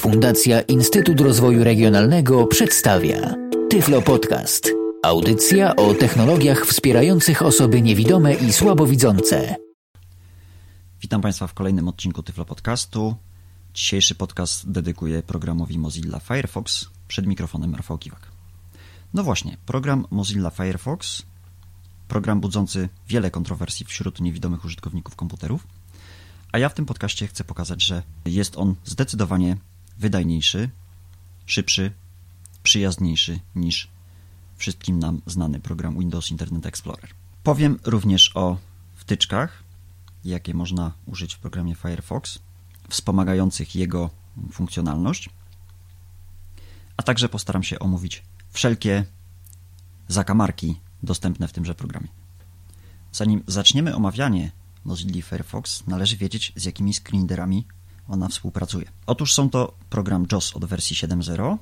Fundacja Instytut Rozwoju Regionalnego przedstawia Tyflo Podcast. Audycja o technologiach wspierających osoby niewidome i słabowidzące. Witam Państwa w kolejnym odcinku Tyflo Podcastu. Dzisiejszy podcast dedykuję programowi Mozilla Firefox przed mikrofonem Rafał Kiwak. No właśnie, program Mozilla Firefox, program budzący wiele kontrowersji wśród niewidomych użytkowników komputerów, a ja w tym podcaście chcę pokazać, że jest on zdecydowanie wydajniejszy, szybszy, przyjazniejszy niż wszystkim nam znany program Windows Internet Explorer. Powiem również o wtyczkach, jakie można użyć w programie Firefox, wspomagających jego funkcjonalność, a także postaram się omówić wszelkie zakamarki dostępne w tymże programie. Zanim zaczniemy omawianie Mozilla Firefox, należy wiedzieć, z jakimi screenreaderami ona współpracuje. Otóż są to program JOS od wersji 7.0,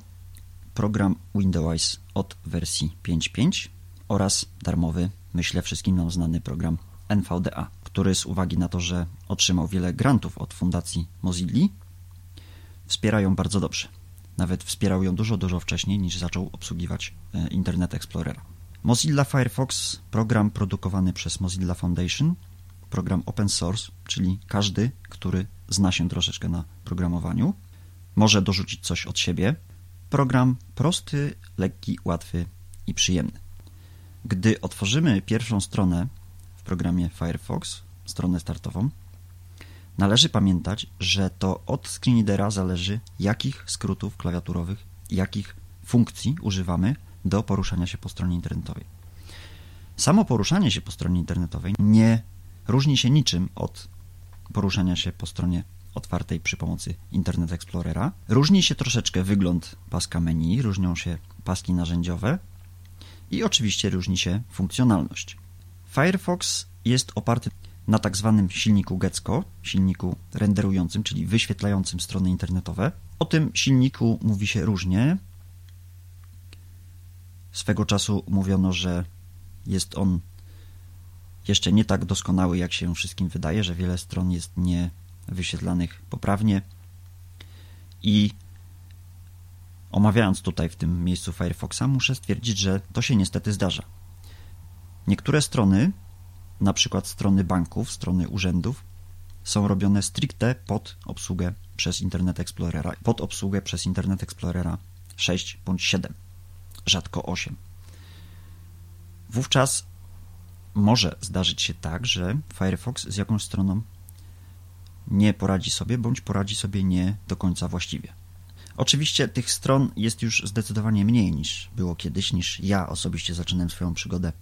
program Windows od wersji 5.5 oraz darmowy, myślę wszystkim nam znany program NVDA, który z uwagi na to, że otrzymał wiele grantów od Fundacji Mozilla, wspierają bardzo dobrze. Nawet wspierał ją dużo, dużo wcześniej niż zaczął obsługiwać e, Internet Explorera. Mozilla Firefox, program produkowany przez Mozilla Foundation, program open source, czyli każdy, który zna się troszeczkę na programowaniu, może dorzucić coś od siebie. Program prosty, lekki, łatwy i przyjemny. Gdy otworzymy pierwszą stronę w programie Firefox, stronę startową, należy pamiętać, że to od screenreadera zależy, jakich skrótów klawiaturowych, jakich funkcji używamy do poruszania się po stronie internetowej. Samo poruszanie się po stronie internetowej nie różni się niczym od poruszania się po stronie otwartej przy pomocy Internet Explorera. Różni się troszeczkę wygląd paska menu, różnią się paski narzędziowe i oczywiście różni się funkcjonalność. Firefox jest oparty na tak zwanym silniku Gecko, silniku renderującym, czyli wyświetlającym strony internetowe. O tym silniku mówi się różnie. Swego czasu mówiono, że jest on jeszcze nie tak doskonały, jak się wszystkim wydaje, że wiele stron jest nie wyświetlanych poprawnie. I omawiając tutaj w tym miejscu Firefoxa, muszę stwierdzić, że to się niestety zdarza. Niektóre strony, na przykład strony banków, strony urzędów, są robione stricte pod obsługę przez Internet Explorera, pod obsługę przez Internet Explorera 6 bądź 7, rzadko 8. Wówczas może zdarzyć się tak, że Firefox z jakąś stroną nie poradzi sobie, bądź poradzi sobie nie do końca właściwie. Oczywiście tych stron jest już zdecydowanie mniej niż było kiedyś, niż ja osobiście zaczynałem swoją przygodę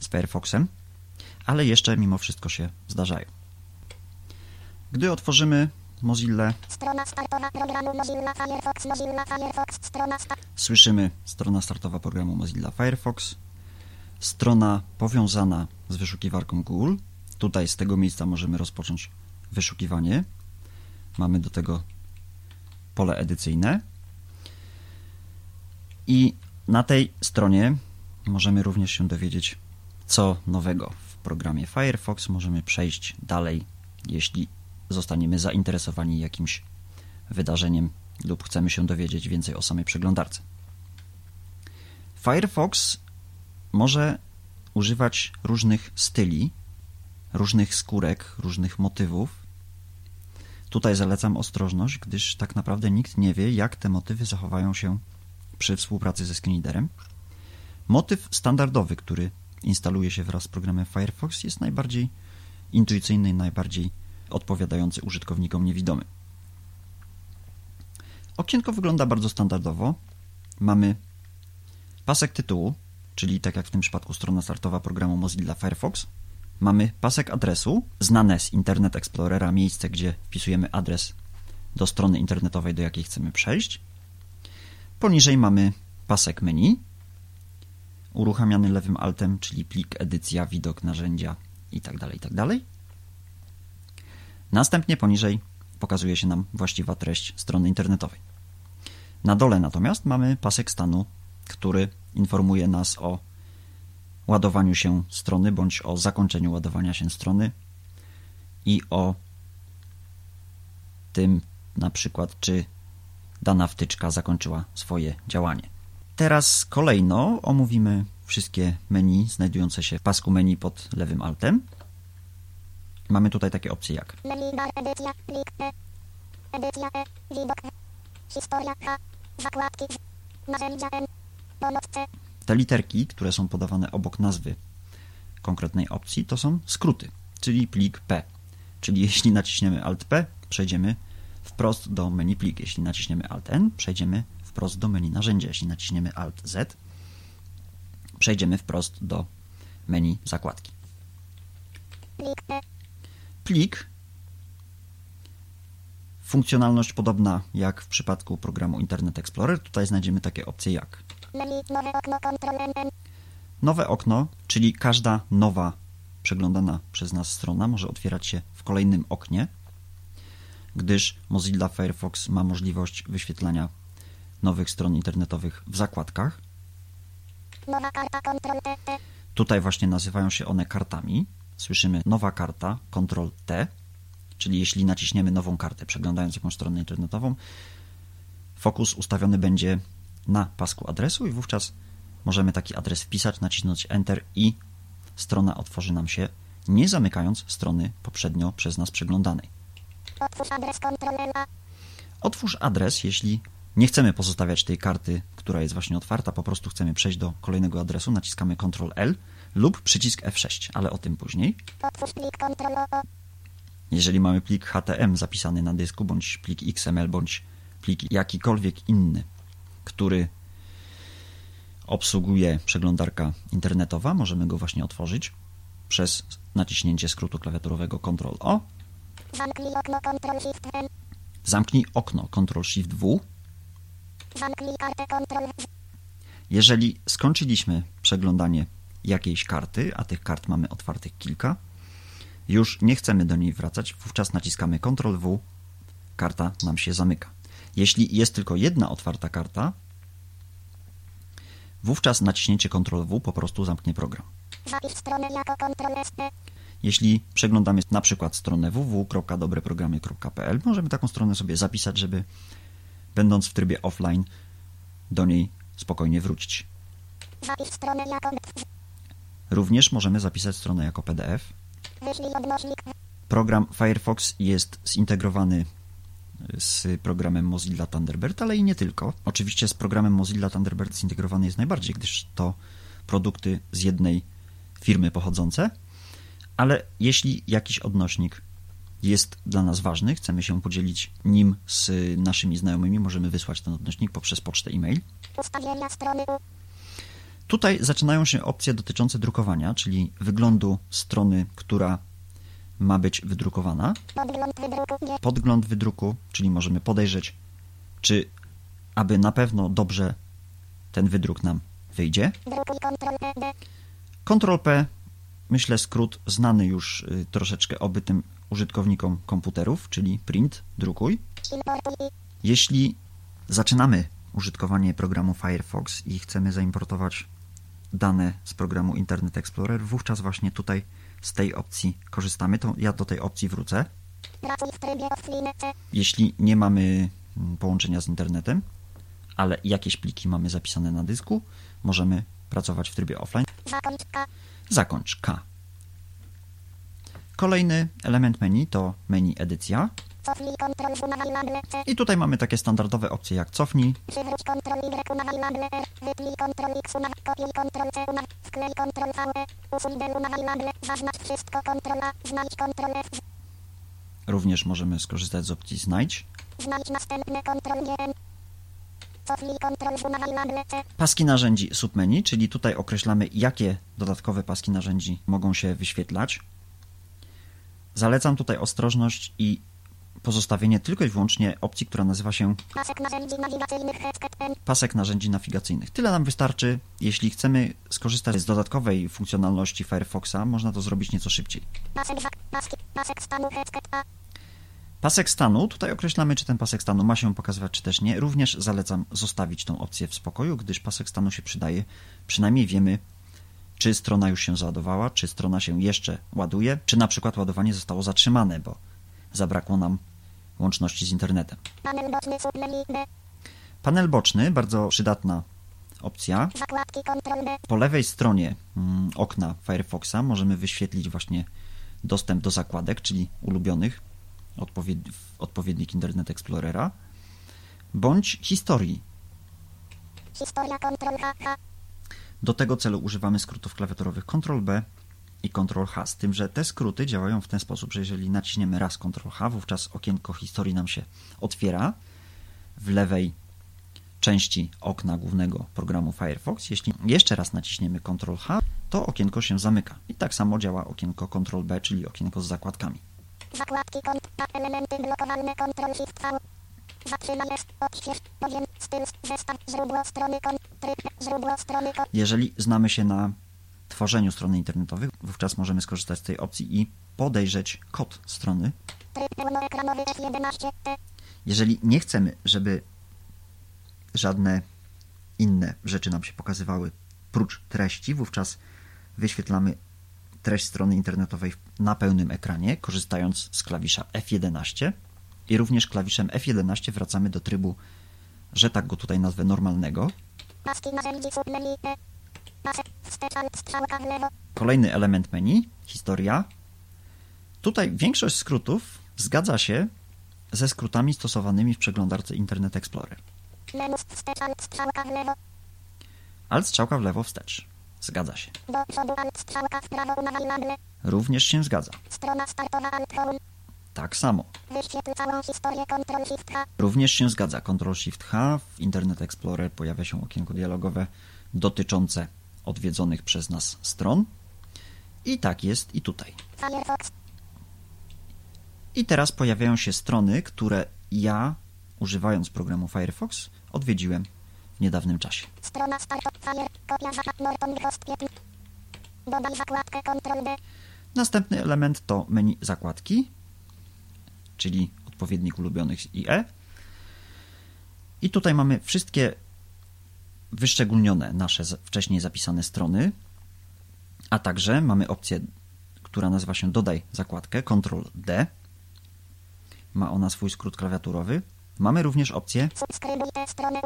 z Firefoxem, ale jeszcze mimo wszystko się zdarzają. Gdy otworzymy Mozilla, strona startowa programu Mozilla Firefox, Mozilla Firefox, strona słyszymy strona startowa programu Mozilla Firefox, strona powiązana z wyszukiwarką Google. Tutaj z tego miejsca możemy rozpocząć wyszukiwanie. Mamy do tego pole edycyjne. I na tej stronie możemy również się dowiedzieć, co nowego w programie Firefox. Możemy przejść dalej, jeśli zostaniemy zainteresowani jakimś wydarzeniem lub chcemy się dowiedzieć więcej o samej przeglądarce. Firefox może używać różnych styli, różnych skórek, różnych motywów. Tutaj zalecam ostrożność, gdyż tak naprawdę nikt nie wie, jak te motywy zachowają się przy współpracy ze screenreaderem. Motyw standardowy, który instaluje się wraz z programem Firefox, jest najbardziej intuicyjny i najbardziej odpowiadający użytkownikom niewidomym. Okienko wygląda bardzo standardowo. Mamy pasek tytułu, czyli tak jak w tym przypadku strona startowa programu Mozilla Firefox, mamy pasek adresu, znane z Internet Explorera miejsce, gdzie wpisujemy adres do strony internetowej, do jakiej chcemy przejść. Poniżej mamy pasek menu, uruchamiany lewym altem, czyli plik, edycja, widok, narzędzia itd. Tak itd. Tak Następnie poniżej pokazuje się nam właściwa treść strony internetowej. Na dole natomiast mamy pasek stanu, który informuje nas o ładowaniu się strony bądź o zakończeniu ładowania się strony i o tym na przykład, czy dana wtyczka zakończyła swoje działanie. Teraz kolejno omówimy wszystkie menu znajdujące się w pasku menu pod lewym altem. Mamy tutaj takie opcje jak edycja, plik E. Edycja E, widok E. Historia zakładki. Narzędzia N. Te literki, które są podawane obok nazwy konkretnej opcji, to są skróty, czyli plik P. Czyli jeśli naciśniemy Alt P, przejdziemy wprost do menu plik. Jeśli naciśniemy Alt N, przejdziemy wprost do menu narzędzia. Jeśli naciśniemy Alt Z, przejdziemy wprost do menu zakładki. Plik funkcjonalność podobna jak w przypadku programu Internet Explorer. Tutaj znajdziemy takie opcje jak nowe okno czyli każda nowa przeglądana przez nas strona może otwierać się w kolejnym oknie, gdyż Mozilla Firefox ma możliwość wyświetlania nowych stron internetowych w zakładkach. Nowa karta Ctrl T T. Tutaj właśnie nazywają się one kartami. Słyszymy nowa karta, Ctrl T, czyli jeśli naciśniemy nową kartę, przeglądając jakąś stronę internetową, fokus ustawiony będzie na pasku adresu i wówczas możemy taki adres wpisać, nacisnąć Enter i strona otworzy nam się, nie zamykając strony poprzednio przez nas przeglądanej. Otwórz adres Ctrl L A. Otwórz adres, jeśli nie chcemy pozostawiać tej karty, która jest właśnie otwarta, po prostu chcemy przejść do kolejnego adresu, naciskamy Ctrl L lub przycisk F6, ale o tym później. Otwórz plik Ctrl O. O. Jeżeli mamy plik HTML zapisany na dysku, bądź plik XML, bądź plik jakikolwiek inny, który obsługuje przeglądarka internetowa, możemy go właśnie otworzyć przez naciśnięcie skrótu klawiaturowego Ctrl O. Zamknij okno Ctrl Shift N. Zamknij okno Ctrl Shift W. Zamknij kartę Ctrl Z. Jeżeli skończyliśmy przeglądanie jakiejś karty, a tych kart mamy otwartych kilka, już nie chcemy do niej wracać, wówczas naciskamy Ctrl W, karta nam się zamyka. Jeśli jest tylko jedna otwarta karta, wówczas naciśnięcie Ctrl W po prostu zamknie program. Jeśli przeglądamy na przykład stronę www.dobreprogramy.pl, możemy taką stronę sobie zapisać, żeby będąc w trybie offline do niej spokojnie wrócić. Również możemy zapisać stronę jako PDF. Program Firefox jest zintegrowany z programem Mozilla Thunderbird, ale i nie tylko. Oczywiście z programem Mozilla Thunderbird zintegrowany jest najbardziej, gdyż to produkty z jednej firmy pochodzące, ale jeśli jakiś odnośnik jest dla nas ważny, chcemy się podzielić nim z naszymi znajomymi, możemy wysłać ten odnośnik poprzez pocztę e-mail. Tutaj zaczynają się opcje dotyczące drukowania, czyli wyglądu strony, która ma być wydrukowana, Podgląd wydruku. Czyli możemy podejrzeć, czy aby na pewno dobrze ten wydruk nam wyjdzie. Ctrl P, myślę skrót znany już y, troszeczkę obytym użytkownikom komputerów, czyli print, drukuj. Jeśli zaczynamy użytkowanie programu Firefox i chcemy zaimportować dane z programu Internet Explorer, wówczas właśnie tutaj z tej opcji korzystamy. To ja do tej opcji wrócę. Jeśli nie mamy mm, połączenia z internetem, ale jakieś pliki mamy zapisane na dysku, możemy pracować w trybie offline. Zakończ K. Zakończ K. Kolejny element menu to menu edycja. I tutaj mamy takie standardowe opcje jak cofnij, również możemy skorzystać z opcji znajdź. Paski narzędzi submenu, czyli tutaj określamy, jakie dodatkowe paski narzędzi mogą się wyświetlać. Zalecam tutaj ostrożność i pozostawienie tylko i wyłącznie opcji, która nazywa się Pasek narzędzi nawigacyjnych pasek narzędzi nawigacyjnych. Tyle nam wystarczy. Jeśli chcemy skorzystać z dodatkowej funkcjonalności Firefoxa, można to zrobić nieco szybciej. Pasek stanu, tutaj określamy, czy ten pasek stanu ma się pokazywać, czy też nie. Również zalecam zostawić tą opcję w spokoju, gdyż pasek stanu się przydaje. Przynajmniej wiemy, czy strona już się załadowała, czy strona się jeszcze ładuje, czy na przykład ładowanie zostało zatrzymane, bo zabrakło nam łączności z internetem. Panel boczny. Panel boczny, bardzo przydatna opcja. Po lewej stronie mm, okna Firefoxa możemy wyświetlić właśnie dostęp do zakładek, czyli ulubionych odpowied odpowiednik Internet Explorera, bądź historii. Do tego celu używamy skrótów klawiaturowych Ctrl-B i Ctrl-H, z tym, że te skróty działają w ten sposób, że jeżeli naciśniemy raz Ctrl-H, wówczas okienko historii nam się otwiera w lewej części okna głównego programu Firefox. Jeśli jeszcze raz naciśniemy Ctrl-H, to okienko się zamyka. I tak samo działa okienko Ctrl-B, czyli okienko z zakładkami. Zakładki kont. A. Elementy blokowane Ctrl Shift V. Zatrzymaj jest. Odśwież. Powiem. Styl. Zestaw. Źródło strony kont. Tryb. Źródło strony. Jeżeli znamy się na tworzeniu stron internetowych, wówczas możemy skorzystać z tej opcji i podejrzeć kod strony. Tryb pełnoekranowy F11. T. Jeżeli nie chcemy, żeby żadne inne rzeczy nam się pokazywały prócz treści, wówczas wyświetlamy treść strony internetowej na pełnym ekranie, korzystając z klawisza F11 i również klawiszem F11 wracamy do trybu, że tak go tutaj nazwę, normalnego. Kolejny element menu, historia. Tutaj większość skrótów zgadza się ze skrótami stosowanymi w przeglądarce Internet Explorer. Alt. Strzałka w lewo. Wstecz. Zgadza się. Również się zgadza. Tak samo. Również się zgadza. Ctrl Shift H w Internet Explorer pojawia się okienko dialogowe dotyczące odwiedzonych przez nas stron. I tak jest i tutaj. I teraz pojawiają się strony, które ja, używając programu Firefox, odwiedziłem w niedawnym czasie. Strona startowa. Fire. Kopia zakład Norton Host 5. Dodaj zakładkę Ctrl D. Następny element to menu zakładki, czyli odpowiednik ulubionych IE. I tutaj mamy wszystkie wyszczególnione nasze wcześniej zapisane strony, a także mamy opcję, która nazywa się Dodaj zakładkę, Ctrl D. Ma ona swój skrót klawiaturowy. Mamy również opcję Subskrybuj tę stronę.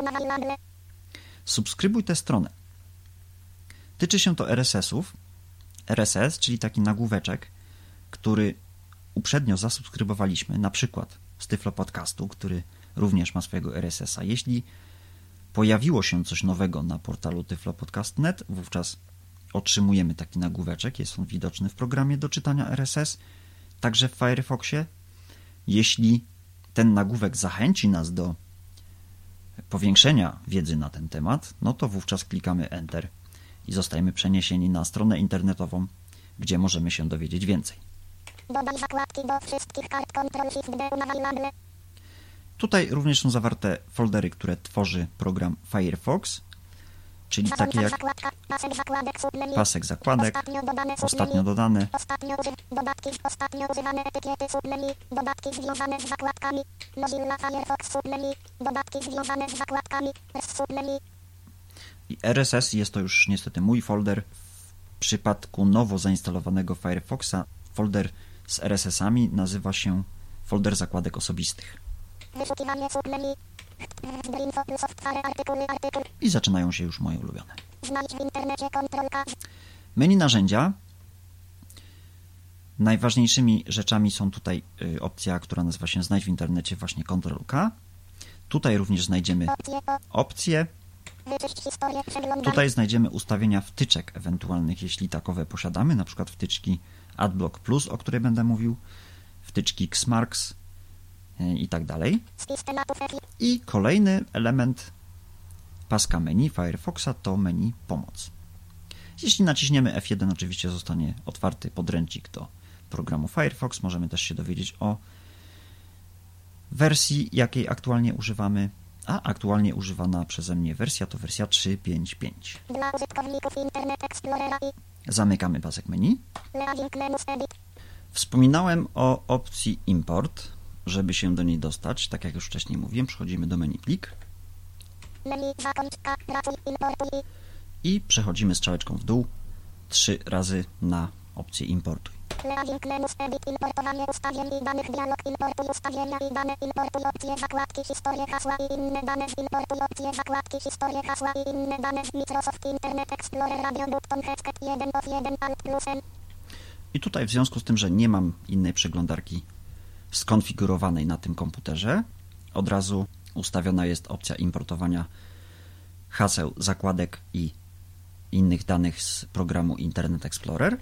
Subskrybuj tę stronę. Tyczy się to RSS-ów. RSS, czyli taki nagłóweczek, który uprzednio zasubskrybowaliśmy, na przykład z Tyflo Podcastu, który również ma swojego RSS-a. Jeśli pojawiło się coś nowego na portalu tyflopodcast.net, wówczas otrzymujemy taki nagłóweczek. Jest on widoczny w programie do czytania RSS, także w Firefoxie. Jeśli ten nagłówek zachęci nas do powiększenia wiedzy na ten temat, no to wówczas klikamy Enter i zostajemy przeniesieni na stronę internetową, gdzie możemy się dowiedzieć więcej. Dodaj zakładki do wszystkich kart Ctrl Shift D. Tutaj również są zawarte foldery, które tworzy program Firefox, czyli takie jak. Pasek zakładek Ostatnio submenu. i RSS jest to już niestety mój folder. W przypadku nowo zainstalowanego Firefoxa folder z RSS-ami nazywa się folder zakładek osobistych Wyszukiwanie submenu. Info plus software artykuły artykuł. i zaczynają się już moje ulubione. Menu narzędzia. Najważniejszymi rzeczami są tutaj y, opcja, która nazywa się Znajdź w internecie, właśnie Ctrl-K. Tutaj również znajdziemy Opcje. Tutaj znajdziemy ustawienia wtyczek ewentualnych, jeśli takowe posiadamy, na przykład wtyczki AdBlock Plus, o której będę mówił, wtyczki Xmarks i tak dalej. I kolejny element paska menu Firefoxa to menu Pomoc. Jeśli naciśniemy F1, oczywiście zostanie otwarty podręcznik do programu Firefox. Możemy też się dowiedzieć o wersji, jakiej aktualnie używamy, a aktualnie używana przeze mnie wersja to wersja 3.5.5. Dla użytkowników Internet Explorera i Zamykamy pasek menu. Wspominałem o opcji Import. Żeby się do niej dostać, tak jak już wcześniej mówiłem, przechodzimy do menu plik Menu zakończ K. Pracuj. Importuj. i przechodzimy strzałeczką w dół trzy razy na opcję importuj. Leading menus edit importowanie ustawień i danych dialog importuj ustawienia i dane importuj opcje zakładki historie hasła i inne dane importuj opcje zakładki historie hasła i inne dane z Microsoft Internet Explorer Radio button hashtag 1 of 1 alt plus n I tutaj w związku z tym, że nie mam innej przeglądarki skonfigurowanej na tym komputerze, od razu ustawiona jest opcja importowania haseł, zakładek i innych danych z programu Internet Explorer.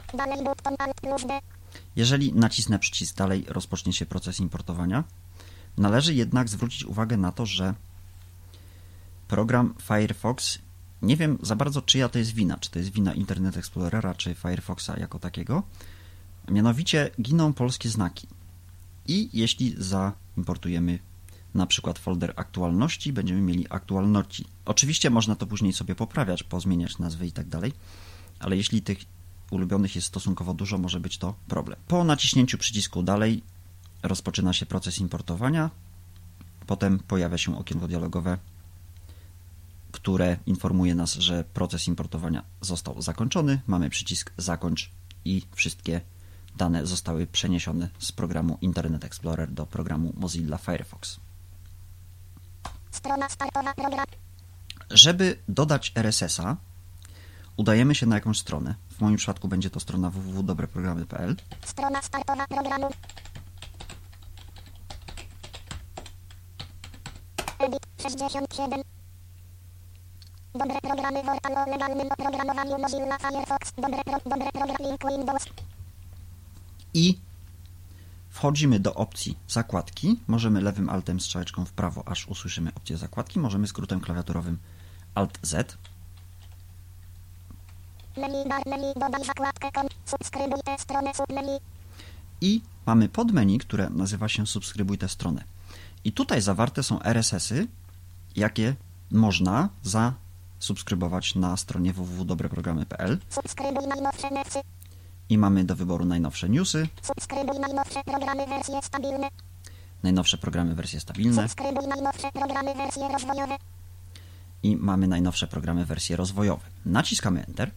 Jeżeli nacisnę przycisk dalej, rozpocznie się proces importowania. Należy jednak zwrócić uwagę na to, że program Firefox, nie wiem za bardzo czyja to jest wina, czy to jest wina Internet Explorera, czy Firefoxa jako takiego. Mianowicie giną polskie znaki. I jeśli zaimportujemy na przykład folder aktualności, będziemy mieli aktualności. Oczywiście można to później sobie poprawiać, pozmieniać nazwy i tak dalej, ale jeśli tych ulubionych jest stosunkowo dużo, może być to problem. Po naciśnięciu przycisku dalej rozpoczyna się proces importowania. Potem pojawia się okienko dialogowe, które informuje nas, że proces importowania został zakończony. Mamy przycisk zakończ i wszystkie dane zostały przeniesione z programu Internet Explorer do programu Mozilla Firefox. strona startowa program Żeby dodać RSS-a, udajemy się na jakąś stronę. W moim przypadku będzie to strona www.dobreprogramy.pl. strona startowa programu edit 67 Dobre programy o legalnym oprogramowaniu Mozilla Firefox Dobre, pro, dobre program link Windows i wchodzimy do opcji zakładki. Możemy lewym altem strzałeczką w prawo, aż usłyszymy opcję zakładki. Możemy skrótem klawiaturowym Alt Z. Menu bar menu dodaj zakładkę kom Subskrybuj tę stronę submenu I mamy podmenu, które nazywa się Subskrybuj tę stronę. I tutaj zawarte są RSS-y, jakie można zasubskrybować na stronie www.dobreprogramy.pl. Subskrybuj najnowsze I mamy do wyboru najnowsze newsy, Subskrybuj najnowsze programy wersje stabilne. Najnowsze programy wersje stabilne. Subskrybuj najnowsze programy wersje rozwojowe. I mamy najnowsze programy wersje rozwojowe. Naciskamy Enter.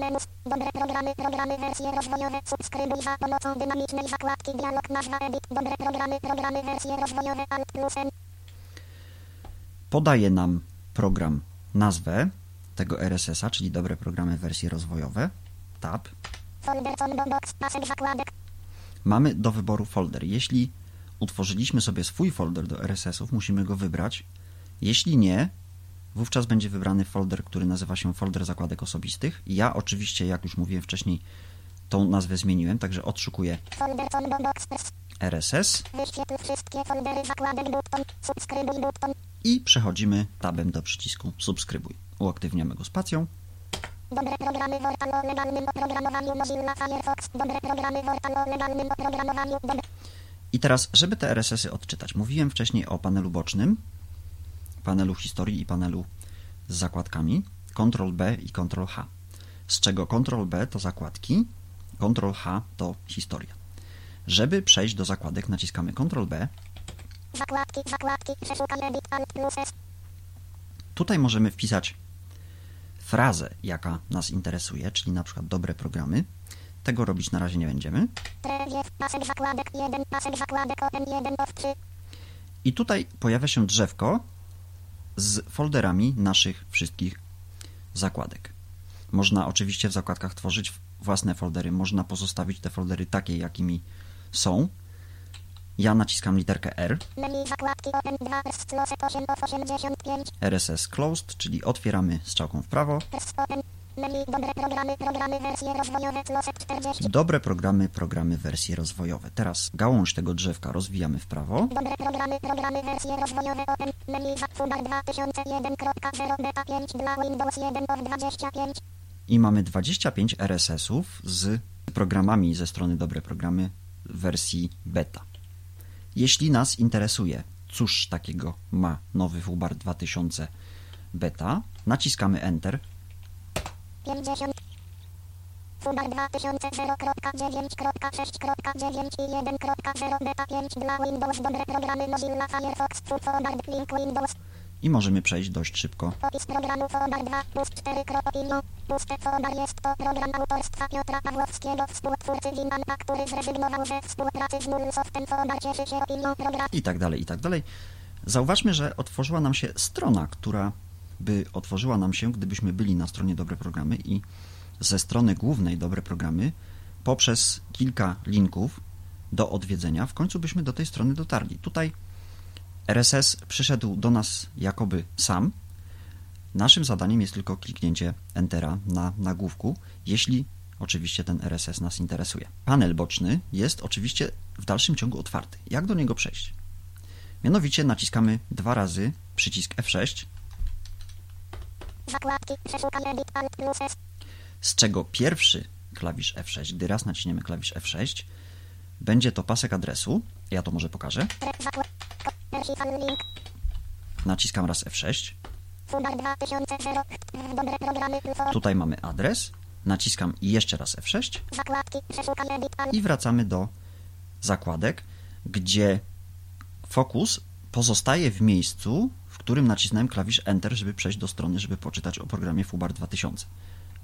Menus Dobre programy programy wersje rozwojowe. Subskrybuj za pomocą dynamicznej zakładki dialog nazwa edit. Dobre programy programy wersje rozwojowe. Alt plus n. Podaje nam program nazwę tego RSS-a, czyli dobre programy wersje rozwojowe. Tab. Folder combo box pasek zakładek Mamy do wyboru folder. Jeśli utworzyliśmy sobie swój folder do RSS-ów, musimy go wybrać. Jeśli nie, wówczas będzie wybrany folder, który nazywa się folder zakładek osobistych. Ja oczywiście, jak już mówiłem wcześniej, tą nazwę zmieniłem, także odszukuję Folder combo box RSS Wyświetl wszystkie foldery zakładek button Subskrybuj button i przechodzimy tabem do przycisku subskrybuj. Uaktywniamy go spacją. Dobre programy o legalnym oprogramowaniu Mozilla Firefox Dobre programy o legalnym oprogramowaniu Dobre I teraz, żeby te RSS-y odczytać, mówiłem wcześniej o panelu bocznym, panelu historii i panelu z zakładkami, Ctrl B i Ctrl H. Z czego Ctrl B to zakładki, Ctrl H to historia. Żeby przejść do zakładek, naciskamy Ctrl B. Zakładki zakładki alt plus s Tutaj możemy wpisać frazę, jaka nas interesuje, czyli na przykład dobre programy. Tego robić na razie nie będziemy. Trewie pasek zakładek 1 pasek zakładek ON1 of 3 I tutaj pojawia się drzewko z folderami naszych wszystkich zakładek. Można oczywiście w zakładkach tworzyć własne foldery, można pozostawić te foldery takie, jakimi są. Ja naciskam literkę R, Menu zakładki ON2 s closet 8 of 85 RSS Closed, czyli otwieramy strzałką w prawo. Menu dobre programy programy wersje rozwojowe closet 40 Dobre programy, programy, wersje rozwojowe. Teraz gałąź tego drzewka rozwijamy w prawo. Dobre programy programy wersje rozwojowe ON Menu Fubar 2001.0 beta 5 dla Windows 1 of 25 i mamy 25 RSS-ów z programami ze strony Dobre Programy w wersji beta. Jeśli nas interesuje, cóż takiego ma nowy WBAR 2000 beta, naciskamy Enter. 50 Fubar 2000.9.6.9 i 1.0 beta 5 dla Windows. Dobre programy Mozilla Firefox Fubar link Windows i możemy przejść dość szybko. Opis programu Fodar 2 plus 4 opinią. Puste Fodar jest to program autorstwa Piotra Pawłowskiego, współtwórcy który zrezygnował ze współpracy z Nullsoftem. Fodar cieszy się opinią programu. i tak dalej, i tak dalej. Zauważmy, że otworzyła nam się strona, która by otworzyła nam się, gdybyśmy byli na stronie Dobre Programy i ze strony głównej Dobre Programy poprzez kilka linków do odwiedzenia w końcu byśmy do tej strony dotarli. Tutaj RSS przyszedł do nas jakoby sam. Naszym zadaniem jest tylko kliknięcie Entera na nagłówku, jeśli oczywiście ten RSS nas interesuje. Panel boczny jest oczywiście w dalszym ciągu otwarty. Jak do niego przejść? Mianowicie naciskamy dwa razy przycisk F6, Zakładki. Przeszukaj edit alt plus S. z czego pierwszy klawisz F6, gdy raz naciśniemy klawisz F6, będzie to pasek adresu. Ja to może pokażę. Naciskam raz F6. Fudar 2000. Dobre programy. Fo- Tutaj mamy adres. Naciskam jeszcze raz F6 Zakładki. Przeszukaj edit alt. i wracamy do zakładek, gdzie fokus pozostaje w miejscu, w którym nacisnąłem klawisz Enter, żeby przejść do strony, żeby poczytać o programie Fubar 2000.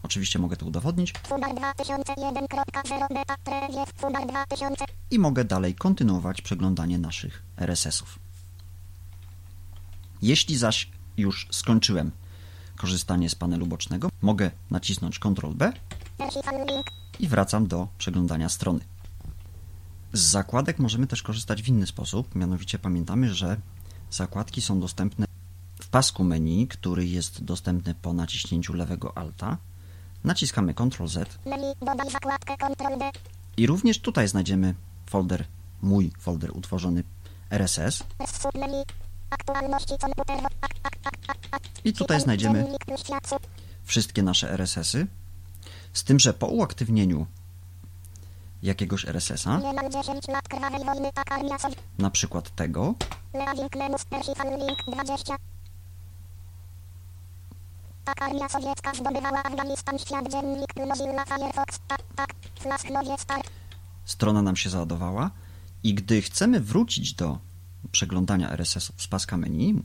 Oczywiście mogę to udowodnić Fudar 2001.0 beta. Preview. Fudar 2000. i mogę dalej kontynuować przeglądanie naszych RSS-ów. Jeśli zaś już skończyłem korzystanie z panelu bocznego, mogę nacisnąć Ctrl B i wracam do przeglądania strony. Z zakładek możemy też korzystać w inny sposób, mianowicie pamiętamy, że zakładki są dostępne w pasku menu, który jest dostępny po naciśnięciu lewego alta. Naciskamy Ctrl Z Menu. Dodaj zakładkę. Ctrl D. i również tutaj znajdziemy folder, mój folder utworzony RSS i tutaj znajdziemy wszystkie nasze RSS-y, z tym, że po uaktywnieniu jakiegoś RSS-a, Niemal 10 lat krwawej wojny. Armia sobie. na przykład tego, Leaving menus. Archival link 20. Tak armia sowiecka zdobywała Afganistan. Świat dziennik. Mozilla Firefox. Tak, tak. Flask nowie start. strona nam się załadowała i gdy chcemy wrócić do przeglądania RSS-ów z paska menu,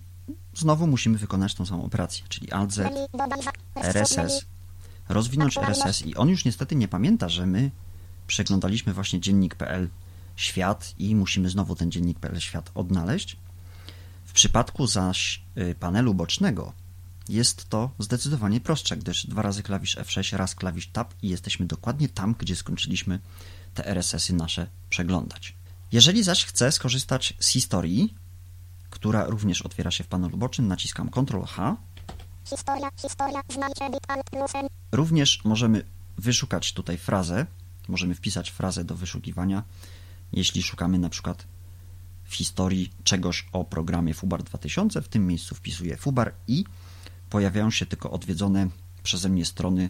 znowu musimy wykonać tą samą operację, czyli Alt Z, Menu. Dodaj zak- RSS, rozwinąć RSS i on już niestety nie pamięta, że my przeglądaliśmy właśnie dziennik.pl świat i musimy znowu ten dziennik.pl świat odnaleźć. W przypadku zaś y, panelu bocznego jest to zdecydowanie prostsze, gdyż dwa razy klawisz F6, raz klawisz Tab i jesteśmy dokładnie tam, gdzie skończyliśmy te RSS-y nasze przeglądać. Jeżeli zaś chcę skorzystać z historii, która również otwiera się w panelu bocznym, naciskam Ctrl H Historia. Historia. Znajdź edit alt plus N. Również możemy wyszukać tutaj frazę, możemy wpisać frazę do wyszukiwania, jeśli szukamy na przykład w historii czegoś o programie Fubar 2000, w tym miejscu wpisuję Fubar i pojawiają się tylko odwiedzone przeze mnie strony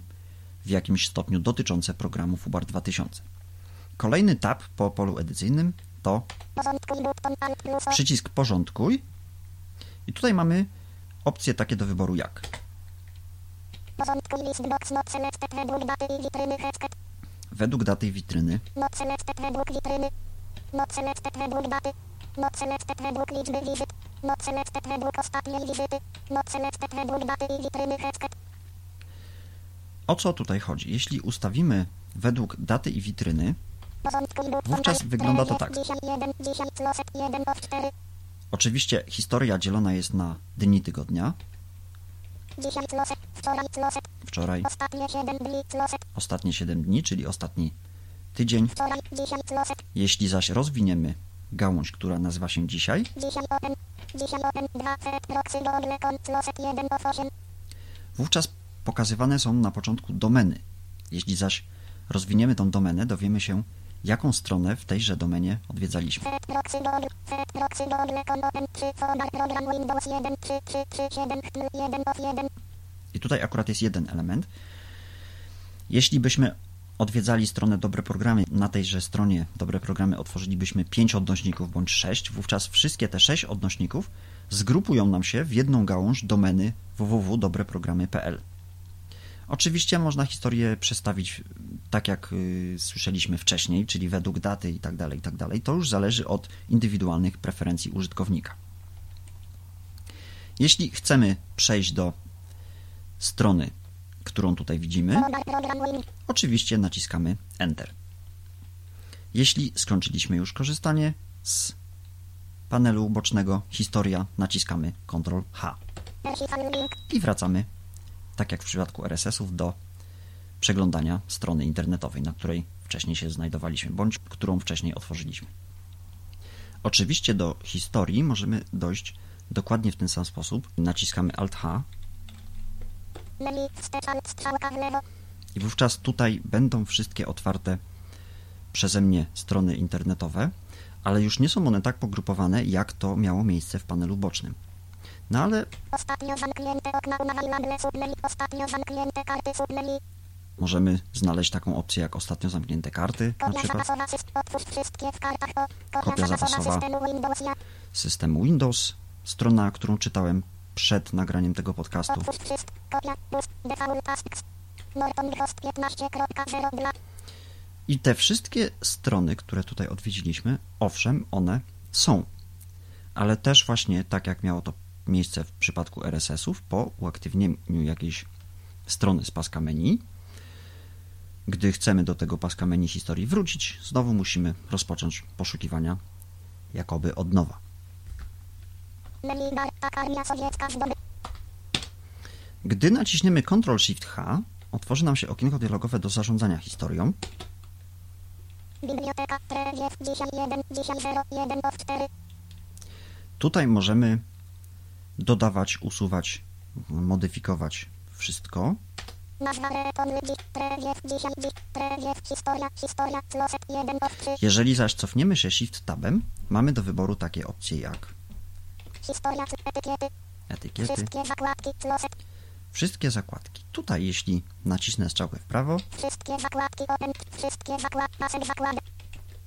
w jakimś stopniu dotyczące programu Fubar 2000. Kolejny tab po polu edycyjnym to przycisk Porządkuj. I tutaj mamy opcje takie do wyboru jak według daty i witryny headset. według ostatniej wizyty. Selected według daty i witryny headset. O co tutaj chodzi? Jeśli ustawimy według daty i witryny, Wówczas alt wygląda to tak. Oczywiście historia dzielona jest na dni tygodnia, wczoraj ostatnie siedem dni closet, ostatnie 7 dni, czyli ostatni tydzień. Jeśli zaś rozwiniemy gałąź, która nazywa się dzisiaj, wówczas pokazywane są na początku domeny. Jeśli zaś rozwiniemy tą domenę, dowiemy się, jaką stronę w tejże domenie odwiedzaliśmy. Set proxy google, set proxy google con open, trzy folder program Windows 1, 3, 3, 3, 7, 1 of 1. I tutaj akurat jest jeden element. Jeśli byśmy odwiedzali stronę Dobre Programy, na tejże stronie Dobre Programy otworzylibyśmy 5 odnośników bądź 6, wówczas wszystkie te 6 odnośników zgrupują nam się w jedną gałąź domeny www.dobreprogramy.pl. Oczywiście można historię przestawić tak jak y, słyszeliśmy wcześniej, czyli według daty i tak dalej, i tak. To już zależy od indywidualnych preferencji użytkownika. Jeśli chcemy przejść do strony, którą tutaj widzimy, oczywiście naciskamy Enter. Jeśli skończyliśmy już korzystanie z panelu bocznego Historia, naciskamy Ctrl H i wracamy, tak jak w przypadku RSS-ów, do przeglądania strony internetowej, na której wcześniej się znajdowaliśmy, bądź którą wcześniej otworzyliśmy. Oczywiście do historii możemy dojść dokładnie w ten sam sposób. Naciskamy alt lewo. I wówczas tutaj będą wszystkie otwarte przeze mnie strony internetowe, ale już nie są one tak pogrupowane, jak to miało miejsce w panelu bocznym. No ale możemy znaleźć taką opcję jak ostatnio zamknięte karty, na Kopia przykład. Kopia, zapasowa systemu Windows, strona, którą czytałem przed nagraniem tego podcastu. Otwórz wszystko. Kopia. Boost. Default tasks. Norton Ghost 15.0 dla. I te wszystkie strony, które tutaj odwiedziliśmy, owszem, one są, ale też właśnie tak jak miało to miejsce w przypadku RSS-ów, po uaktywnieniu jakiejś strony z paska menu, gdy chcemy do tego paska menu historii wrócić, znowu musimy rozpocząć poszukiwania jakoby od nowa. Menu bar. Takarnia sowiecka zdoby. Gdy naciśniemy Ctrl-Shift-H, otworzy nam się okienko dialogowe do zarządzania historią. Biblioteka. Treziew. Dzisiaj 1. Dzisiaj 0. 1 of 4. Tutaj możemy dodawać, usuwać, modyfikować wszystko. Nazwa repon ludzi. Treziew. Dzisiaj. Dziś. Treziew. Historia. Historia. Sloset 1 of 3. Jeżeli zaś cofniemy się Shift Tabem, mamy do wyboru takie opcje jak Historia. Etykiety. etykiety, Wszystkie zakładki. Sloset. wszystkie zakładki. Tutaj, jeśli nacisnę strzałkę w prawo, Wszystkie zakładki open. Wszystkie zakładki. Pasek zakładek.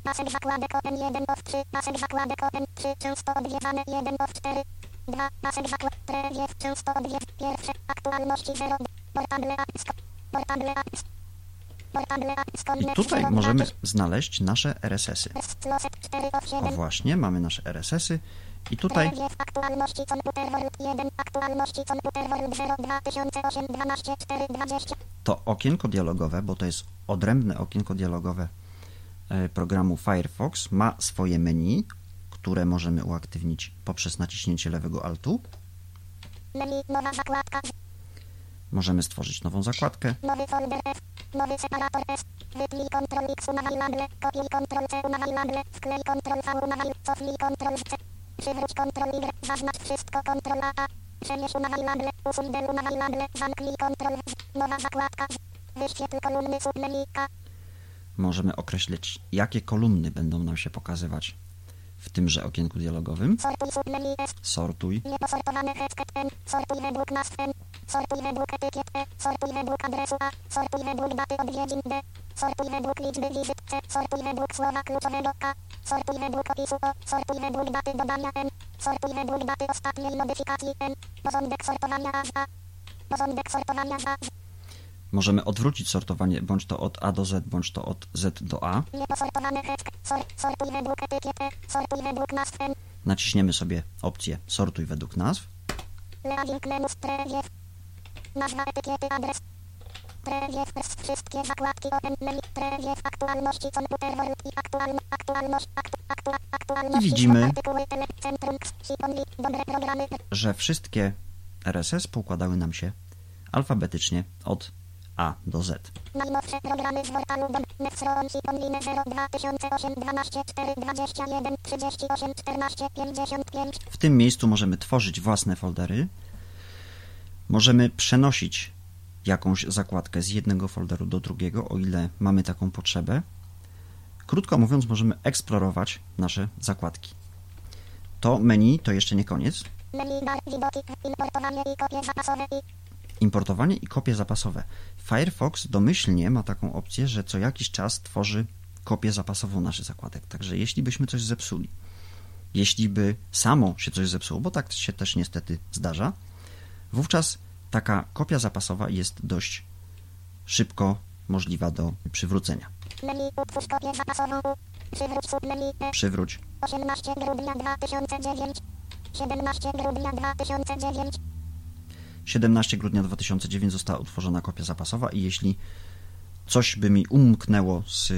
Pasek zakładek open 1 of 3. Pasek zakładek open 3. Często odwiedzane 1 of 4. 2. Pasek zakładek. Treziew. Często odwiedz. Pierwsze. Aktualności 0. Portable apps. Portable apps. I tutaj możemy znaleźć nasze RSS-y. Sloset 4 of O 7. właśnie, mamy nasze RSS-y i tutaj Treziew. Aktualności komputer World 1. Aktualności komputer World 0. 2008 12 4 20. to okienko dialogowe, bo to jest odrębne okienko dialogowe e, programu Firefox, ma swoje menu, które możemy uaktywnić poprzez naciśnięcie lewego altu. Menu. Nowa zakładka. Możemy stworzyć nową zakładkę. Nowy folder F. Nowy separator S. Wytnij Ctrl X unavailable. Kopiuj Ctrl C unavailable. Wklej Ctrl V unavailable. Cofnij Ctrl C. Przywróć Ctrl Y. Zaznacz wszystko Ctrl A. Przemieść unavailable. Usuń del unavailable. Zamknij Ctrl Z. Nowa zakładka. Z. Wyświetl kolumny. Możemy określić, jakie kolumny będą nam się pokazywać w tymże okienku dialogowym. Sortuj submenu S. Sortuj. Nieposortowane etikiet N. Sortuj według nazw N. Sortuj według etykiet E. Sortuj według adresu A. Sortuj według daty odwiedzin D. Sortuj według liczby wizyt C. Sortuj według słowa kluczowego K. Sortuj według opisu O. Sortuj według daty dodania N. Sortuj według daty ostatniej modyfikacji N. Porządek sortowania A. Porządek sortowania A Możemy odwrócić sortowanie bądź to od A do Z, bądź to od Z do A. Naciśniemy sobie opcję Sortuj według nazw. Nazwa etykiety adres. Wszystkie zakładki aktualności komputer i aktualność widzimy- że wszystkie RSS poukładały nam się alfabetycznie od A do Z. najnowsze programy z portalu do Nefstron Siponline 0 2008 12 4 21 38 14 55 W tym miejscu możemy tworzyć własne foldery. Możemy przenosić jakąś zakładkę z jednego folderu do drugiego, o ile mamy taką potrzebę. Krótko mówiąc, możemy eksplorować nasze zakładki. To menu to jeszcze nie koniec. menu bar widoki importowanie i kopie zapasowe i Importowanie i kopie zapasowe. Firefox domyślnie ma taką opcję, że co jakiś czas tworzy kopię zapasową naszych zakładek. Także jeśli byśmy coś zepsuli, jeśli by samo się coś zepsuło, bo tak się też niestety zdarza, wówczas taka kopia zapasowa jest dość szybko możliwa do przywrócenia. menu utwórz kopię zapasową przywróć submenu. Przywróć 18 grudnia 2009 17 grudnia 2009. 17 grudnia 2009 została utworzona kopia zapasowa i jeśli coś by mi umknęło z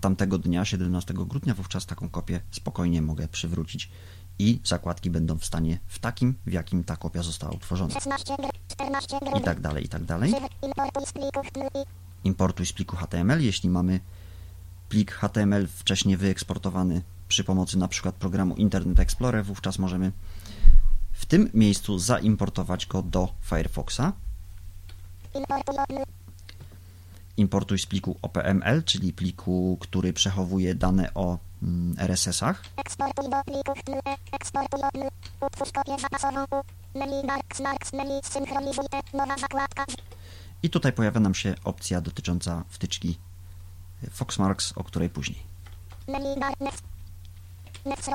tamtego dnia, 17 grudnia, wówczas taką kopię spokojnie mogę przywrócić i zakładki będą w stanie w takim, w jakim ta kopia została utworzona. 16 gr- 14 I tak dalej, i tak dalej. Importuj z pliku HTML, jeśli mamy plik HTML wcześniej wyeksportowany przy pomocy na przykład programu Internet Explorer, wówczas możemy w tym miejscu zaimportować go do Firefoxa. Importuj z pliku OPML, czyli pliku, który przechowuje dane o mm, RSS-ach. Eksportuj do plików TLE. Eksportuj OPL. Utwórz kopię zapasową. Menu Marks Marks menu synchronizuj te. Nowa zakładka. I tutaj pojawia nam się opcja dotycząca wtyczki Foxmarks, o której później. Menu Bar Next. Next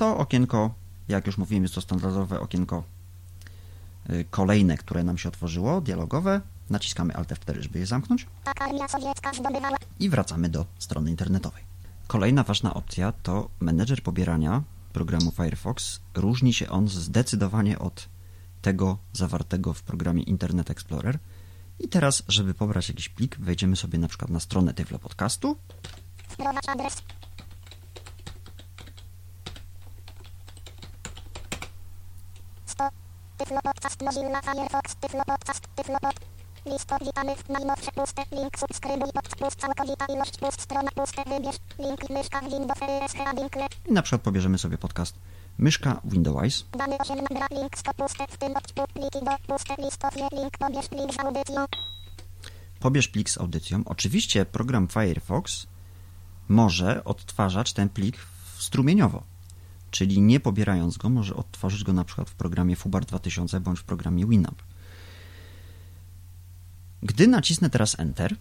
To okienko, jak już mówiłem, jest to standardowe okienko y, kolejne, które nam się otworzyło, dialogowe. Naciskamy Alt F4, żeby je zamknąć i wracamy do strony internetowej. Kolejna ważna opcja to menedżer pobierania programu Firefox. Różni się on zdecydowanie od tego zawartego w programie Internet Explorer. I teraz, żeby pobrać jakiś plik, wejdziemy sobie na przykład na stronę Tyflo Podcastu Wprowadź adres. Tyflo podcast Mozilla Firefox. Tyflo podcast. Tyflo witanych. Najnowsze puste. Link subskrybuj. Całkowita ilość pust. Strona puste. Wybierz. Link myszka Windows ESH Winkle. i na przykład pobierzemy sobie podcast Myszka Windows. Dany 8 nagra. Link puste. W tym pliki do puste. Link pobierz plik z audycją. Pobierz plik z audycją. Oczywiście program Firefox może odtwarzać ten plik strumieniowo, czyli nie pobierając go, może odtworzyć go na przykład w programie Fubar 2000 bądź w programie Winamp. Gdy nacisnę teraz Enter,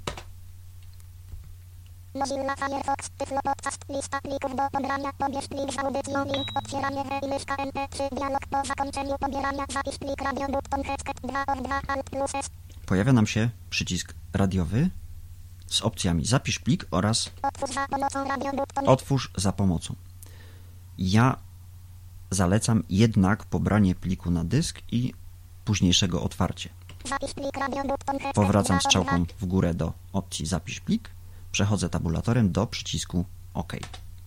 Mozilla Firefox. Tyflo podcast. Lista plików do pobrania. Pobierz plik z audycją. Link otwieranie. E i myszka MP3. Dialog po zakończeniu pobierania. Zapisz plik radio. Button headset 2 of 2 Alt plus S. pojawia nam się przycisk radiowy z opcjami Zapisz plik oraz Otwórz za pomocą radio. Button. Otwórz za pomocą. Ja zalecam jednak pobranie pliku na dysk i późniejszego otwarcie. Powracam 2 of strzałką 2. w górę do opcji Zapisz plik, przechodzę tabulatorem do przycisku OK.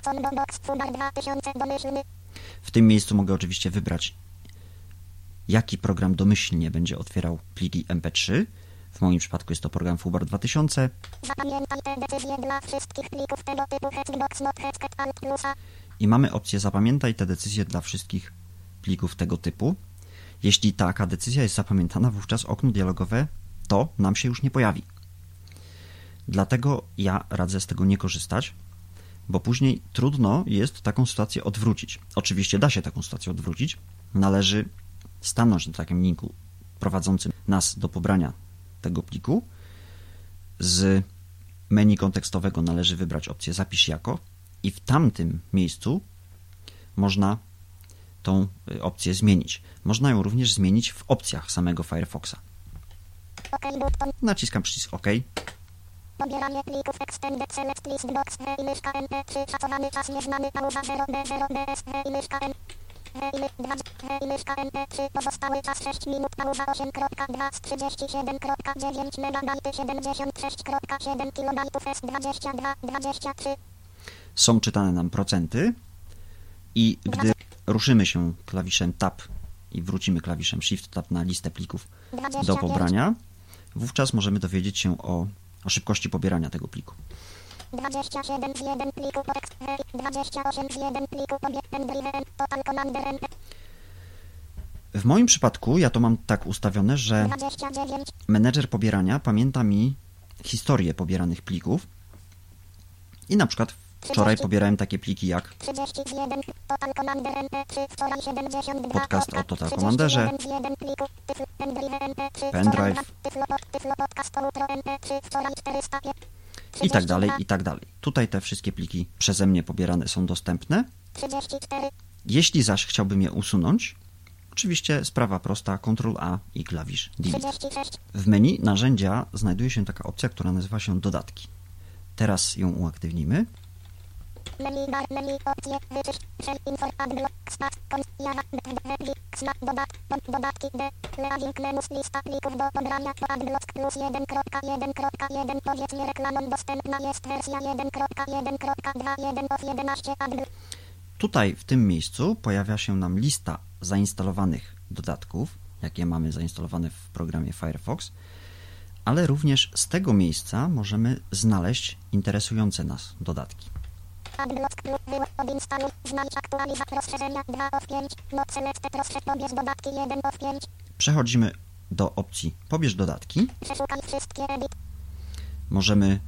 Sondobox Fubar 2000 domyślny. W tym miejscu mogę oczywiście wybrać, jaki program domyślnie będzie otwierał pliki MP3. W moim przypadku jest to program Fubar 2000. Zapamiętaj te decyzje dla wszystkich plików tego typu Hexbox Not Alt plusa. I mamy opcję Zapamiętaj te decyzje dla wszystkich plików tego typu. Jeśli taka decyzja jest zapamiętana, wówczas okno dialogowe to nam się już nie pojawi. Dlatego ja radzę z tego nie korzystać, bo później trudno jest taką sytuację odwrócić. Oczywiście da się taką sytuację odwrócić. Należy stanąć na takim linku prowadzącym nas do pobrania tego pliku. Z menu kontekstowego należy wybrać opcję Zapisz jako i w tamtym miejscu można tą y, opcję zmienić. Można ją również zmienić w opcjach samego Firefoxa. Naciskam przycisk OK. Pobieranie plików Extended Select List Box E i myszka MP3 Szacowany czas nieznany pauza 0D0 DS E i myszka E i, my, 2, e i myszka MP3 Pozostały czas 6 minut pauza 8.2 z 37.9 megabajty 76.7 kilobajtów S22 23 Są czytane nam procenty i gdy ruszymy się klawiszem Tab i wrócimy klawiszem Shift Tab na listę plików do 25 pobrania, wówczas możemy dowiedzieć się o, o szybkości pobierania tego pliku. 27 z 1 pliku po ex- e, 28 z 1 pliku pobie Endriven Total Commander W moim przypadku ja to mam tak ustawione, że 29 menedżer pobierania pamięta mi historię pobieranych plików i na przykład wczoraj pobierałem takie pliki jak 31 Total Commander MP3 wczoraj 72 Podcast o Total 31 Commanderze, z 1 pliku Tyfl Pendrive MP3 Pendrive. wczoraj Tyflo, pod, tyflo Podcast Outro MP3 wczoraj 400 i tak dalej, i tak dalej. Tutaj te wszystkie pliki przeze mnie pobierane są dostępne. 34 Jeśli zaś chciałbym je usunąć, oczywiście sprawa prosta, Ctrl A i klawisz Delete. 36 W menu narzędzia znajduje się taka opcja, która nazywa się dodatki. Teraz ją uaktywnimy. Menu bar, menu opcje, infor, adblock, java, ksna, dodat, dodatki, d, lista plików do pobrania, adblock plus 1.1.1, powiedzmy dostępna jest wersja 1.1.2, 1 of 11 adblock. Tutaj w tym miejscu pojawia się nam lista zainstalowanych dodatków, jakie mamy zainstalowane w programie Firefox, ale również z tego miejsca możemy znaleźć interesujące nas dodatki. Adblock plus wyłącz odinstaluj, znajdź aktualizacja rozszerzenia 2 of 5, not selected rozszerz pobierz dodatki 1 of 5, Przechodzimy do opcji Pobierz dodatki. przeszukaj wszystkie edit, Możemy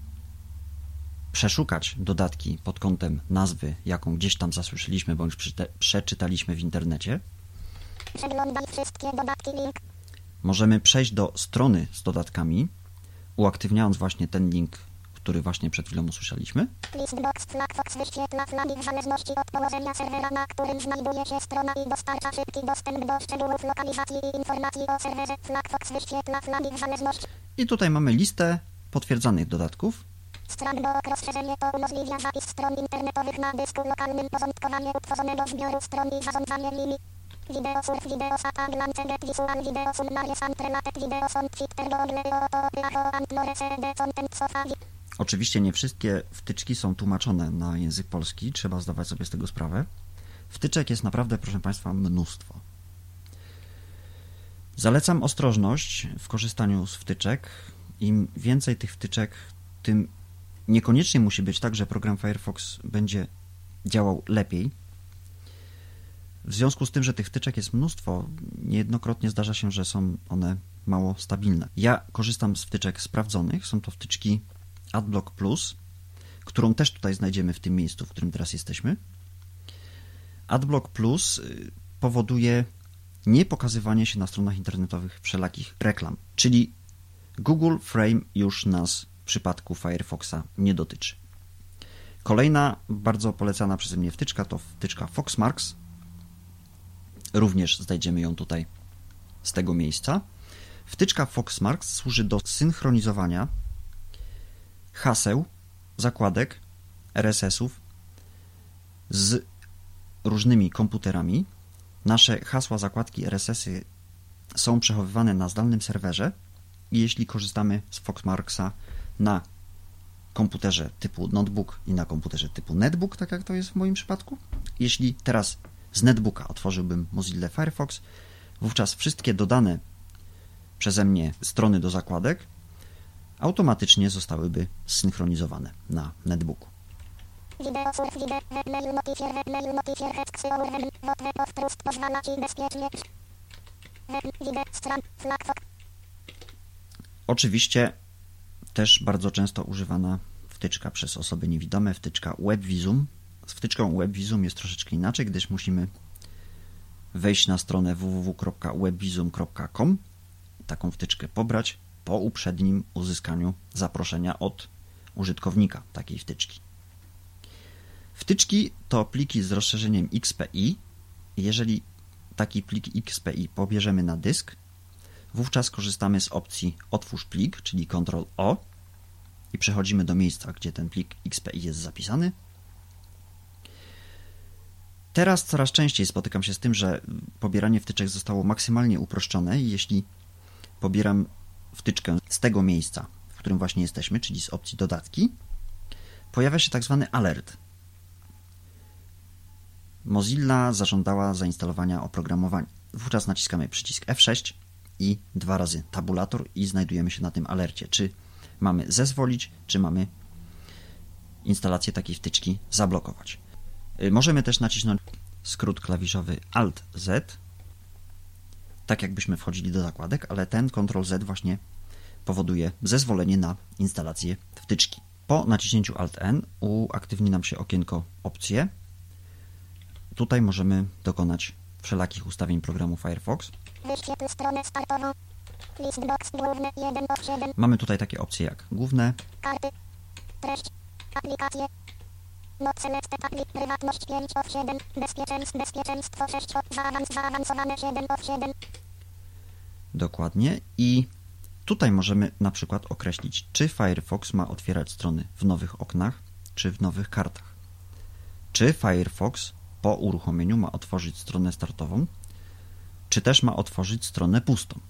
przeszukać dodatki pod kątem nazwy, jaką gdzieś tam zasłyszeliśmy bądź przeczytaliśmy w internecie. przeglądaj wszystkie dodatki link, Możemy przejść do strony z dodatkami, uaktywniając właśnie ten link, który właśnie przed chwilą usłyszeliśmy. listbox wyświetla flagi w zależności od położenia serwera, na którym znajduje się strona i dostarcza szybki dostęp do szczegółów lokalizacji i informacji o serwerze. Wyświetla flagi w zależności I tutaj mamy listę potwierdzanych dodatków. Rozszerzenie to umożliwia zapis stron internetowych na dysku lokalnym, porządkowanie utworzonego zbioru stron i zarządzanie nimi. Videosurf, videosat, glance, get visual, videosont, fitter, google, cd, content, sofa, Oczywiście nie wszystkie wtyczki są tłumaczone na język polski, trzeba zdawać sobie z tego sprawę. Wtyczek jest naprawdę, proszę Państwa, mnóstwo. Zalecam ostrożność w korzystaniu z wtyczek. Im więcej tych wtyczek, tym niekoniecznie musi być tak, że program Firefox będzie działał lepiej. W związku z tym, że tych wtyczek jest mnóstwo, niejednokrotnie zdarza się, że są one mało stabilne. Ja korzystam z wtyczek sprawdzonych. Są to wtyczki AdBlock Plus, którą też tutaj znajdziemy w tym miejscu, w którym teraz jesteśmy. AdBlock Plus y, powoduje nie pokazywanie się na stronach internetowych wszelakich reklam, czyli Google Frame już nas w przypadku Firefoxa nie dotyczy. Kolejna bardzo polecana przeze mnie wtyczka to wtyczka Foxmarks. Również znajdziemy ją tutaj z tego miejsca. Wtyczka Foxmarks służy do synchronizowania haseł, zakładek, RSS-ów z różnymi komputerami. Nasze hasła, zakładki, RSS-y są przechowywane na zdalnym serwerze jeśli korzystamy z Foxmarksa na komputerze typu notebook i na komputerze typu netbook, tak jak to jest w moim przypadku, jeśli teraz z netbooka otworzyłbym Mozilla Firefox, wówczas wszystkie dodane przeze mnie strony do zakładek automatycznie zostałyby zsynchronizowane na netbooku. Oczywiście też bardzo często używana wtyczka przez osoby niewidome, wtyczka WebVisum. Z wtyczką WebVisum jest troszeczkę inaczej, gdyż musimy wejść na stronę www.webvisum.com, taką wtyczkę pobrać po uprzednim uzyskaniu zaproszenia od użytkownika takiej wtyczki. Wtyczki to pliki z rozszerzeniem XPI. Jeżeli taki plik XPI pobierzemy na dysk, wówczas korzystamy z opcji Otwórz plik, czyli Ctrl O i przechodzimy do miejsca, gdzie ten plik XPI jest zapisany. Teraz coraz częściej spotykam się z tym, że pobieranie wtyczek zostało maksymalnie uproszczone i jeśli pobieram wtyczkę z tego miejsca, w którym właśnie jesteśmy, czyli z opcji dodatki, pojawia się tak zwany alert. Mozilla zażądała zainstalowania oprogramowania. Wówczas naciskamy przycisk F6 i dwa razy tabulator i znajdujemy się na tym alercie, czy mamy zezwolić, czy mamy instalację takiej wtyczki zablokować. Y, Możemy też nacisnąć skrót klawiszowy Alt-Z, tak jakbyśmy wchodzili do zakładek, ale ten Ctrl-Z właśnie powoduje zezwolenie na instalację wtyczki. Po naciśnięciu Alt-N uaktywni nam się okienko opcje. Tutaj możemy dokonać wszelakich ustawień programu Firefox. wyświetl stronę startową. Listbox główny 1 of 7, Mamy tutaj takie opcje jak główne, karty, treść, aplikacje. Not selected appli, prywatność 5 of 7, bezpieczeństwo, bezpieczeństwo 6 of, zaawans, zaawansowane 7 of 7. dokładnie i tutaj możemy na przykład określić, czy Firefox ma otwierać strony w nowych oknach, czy w nowych kartach. czy Firefox po uruchomieniu ma otworzyć stronę startową, czy też ma otworzyć stronę pustą,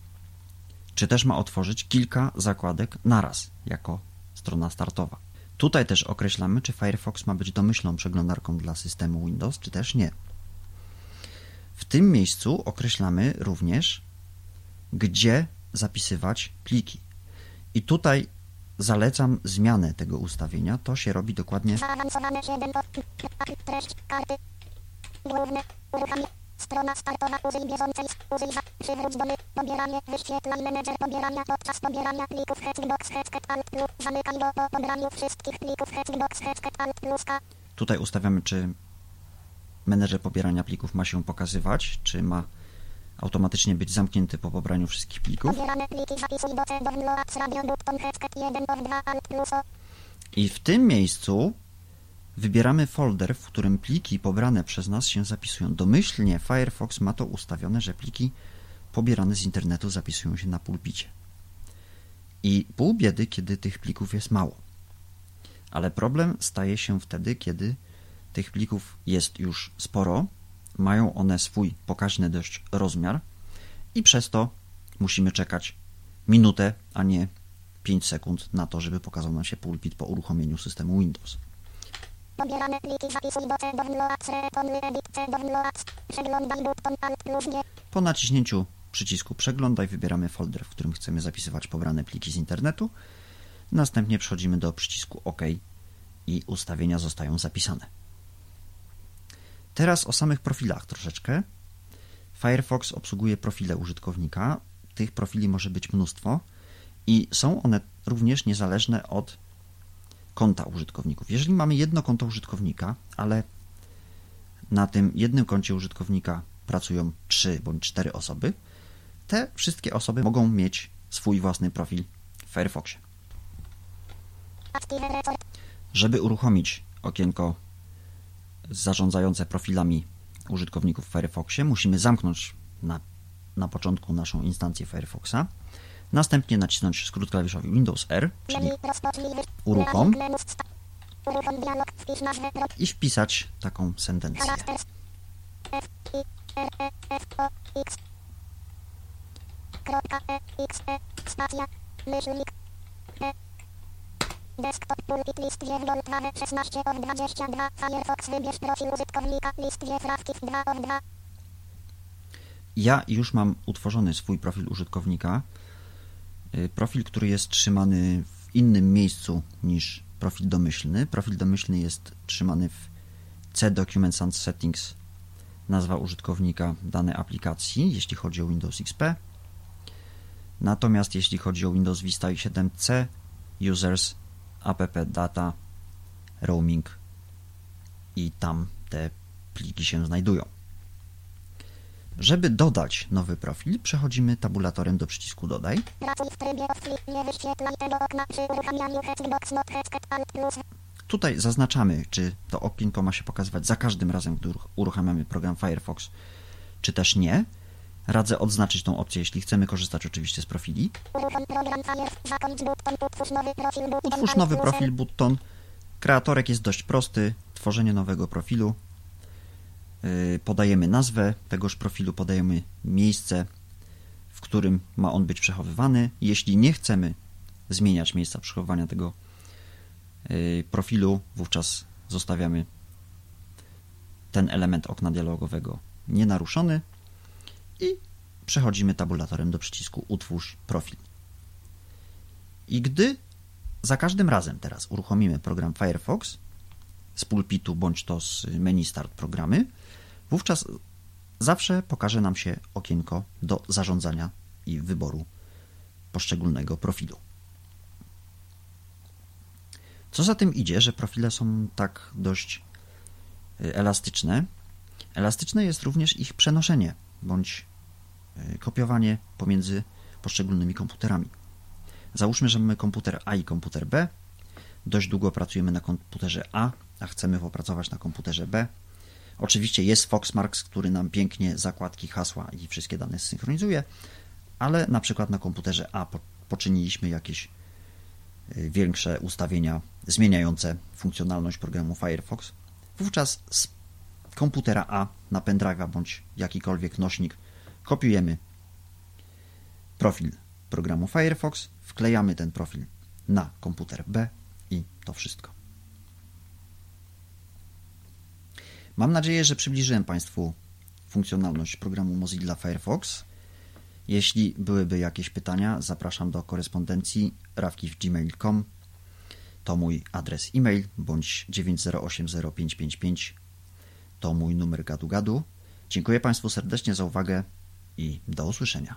czy też ma otworzyć kilka zakładek naraz jako strona startowa. Tutaj też określamy, czy Firefox ma być domyślną przeglądarką dla systemu Windows, czy też nie. W tym miejscu określamy również, gdzie zapisywać pliki. I tutaj zalecam zmianę tego ustawienia. To się robi dokładnie. Zaawansowane 7 treść karty. Główne. Uruchamianie. Strona startowa. Użyj bieżącej. Użyj za. Przywróć do my. Pobieranie. Wyświetlaj menedżer pobierania. Podczas pobierania plików Hexbox Hexket Alt plus. Zamykaj go po pobraniu wszystkich plików Hexbox Hexket Alt plus K. Tutaj ustawiamy, czy menedżer pobierania plików ma się pokazywać, czy ma automatycznie być zamknięty po pobraniu wszystkich plików. Pobierane pliki zapisuj do C. Downloads radio button Hexket 1 of 2 Alt plus O. I w tym miejscu wybieramy folder, w którym pliki pobrane przez nas się zapisują. Domyślnie Firefox ma to ustawione, że pliki pobierane z internetu zapisują się na pulpicie. I pół biedy, kiedy tych plików jest mało. Ale problem staje się wtedy, kiedy tych plików jest już sporo, mają one swój pokaźny dość rozmiar i przez to musimy czekać minutę, a nie 5 sekund na to, żeby pokazał nam się pulpit po uruchomieniu systemu Windows. Pobierane pliki zapisuj do C. Downloads. Edit C. Downloads. Przeglądaj button Alt plus G. Po naciśnięciu przycisku Przeglądaj wybieramy folder, w którym chcemy zapisywać pobrane pliki z internetu. Następnie przechodzimy do przycisku OK i ustawienia zostają zapisane. Teraz o samych profilach troszeczkę. Firefox obsługuje profile użytkownika. Tych profili może być mnóstwo i są one również niezależne od konta użytkowników. Jeżeli mamy jedno konto użytkownika, ale na tym jednym koncie użytkownika pracują trzy bądź cztery osoby, te wszystkie osoby mogą mieć swój własny profil w Firefoxie. Żeby uruchomić okienko zarządzające profilami użytkowników w Firefoxie, musimy zamknąć na, na początku naszą instancję Firefoxa, następnie nacisnąć skrót klawiszowy Windows R, czyli Uruchom. i wpisać taką sentencję. Desktop pulpit list wiew Gold 2 16 of 22 Firefox wybierz profil użytkownika list Rafkif 2 of 2 Ja już mam utworzony swój profil użytkownika. Y, Profil, który jest trzymany w innym miejscu niż profil domyślny. Profil domyślny jest trzymany w C Documents and Settings, nazwa użytkownika danej aplikacji, jeśli chodzi o Windows XP. Natomiast jeśli chodzi o Windows Vista i 7C, Users, app data, roaming i tam te pliki się znajdują. Żeby dodać nowy profil, przechodzimy tabulatorem do przycisku Dodaj. Tutaj zaznaczamy, czy to okienko ma się pokazywać za każdym razem, gdy uruch- uruchamiamy program Firefox, czy też nie. Radzę odznaczyć tą opcję, jeśli chcemy korzystać oczywiście z profili. Utwórz nowy profil button. Kreatorek jest dość prosty. Tworzenie nowego profilu. Yy, Podajemy nazwę tegoż profilu, podajemy miejsce, w którym ma on być przechowywany. Jeśli nie chcemy zmieniać miejsca przechowywania tego yy, profilu, wówczas zostawiamy ten element okna dialogowego nienaruszony i przechodzimy tabulatorem do przycisku Utwórz profil. I gdy za każdym razem teraz uruchomimy program Firefox z pulpitu bądź to z menu Start programy, wówczas zawsze pokaże nam się okienko do zarządzania i wyboru poszczególnego profilu. Co za tym idzie, że profile są tak dość y, elastyczne. Elastyczne jest również ich przenoszenie bądź y, kopiowanie pomiędzy poszczególnymi komputerami. Załóżmy, że mamy komputer A i komputer B. Dość długo pracujemy na komputerze A, a chcemy popracować na komputerze B. Oczywiście jest Foxmarks, który nam pięknie zakładki, hasła i wszystkie dane synchronizuje, ale na przykład na komputerze A po- poczyniliśmy jakieś y, większe ustawienia zmieniające funkcjonalność programu Firefox. wówczas z komputera A na pendrive'a bądź jakikolwiek nośnik kopiujemy profil programu Firefox, wklejamy ten profil na komputer B i to wszystko. Mam nadzieję, że przybliżyłem Państwu funkcjonalność programu Mozilla Firefox. Jeśli byłyby jakieś pytania, zapraszam do korespondencji rawkiwgmail.com. To mój adres e-mail bądź 9080555 to mój numer gadu gadu. Dziękuję Państwu serdecznie za uwagę i do usłyszenia.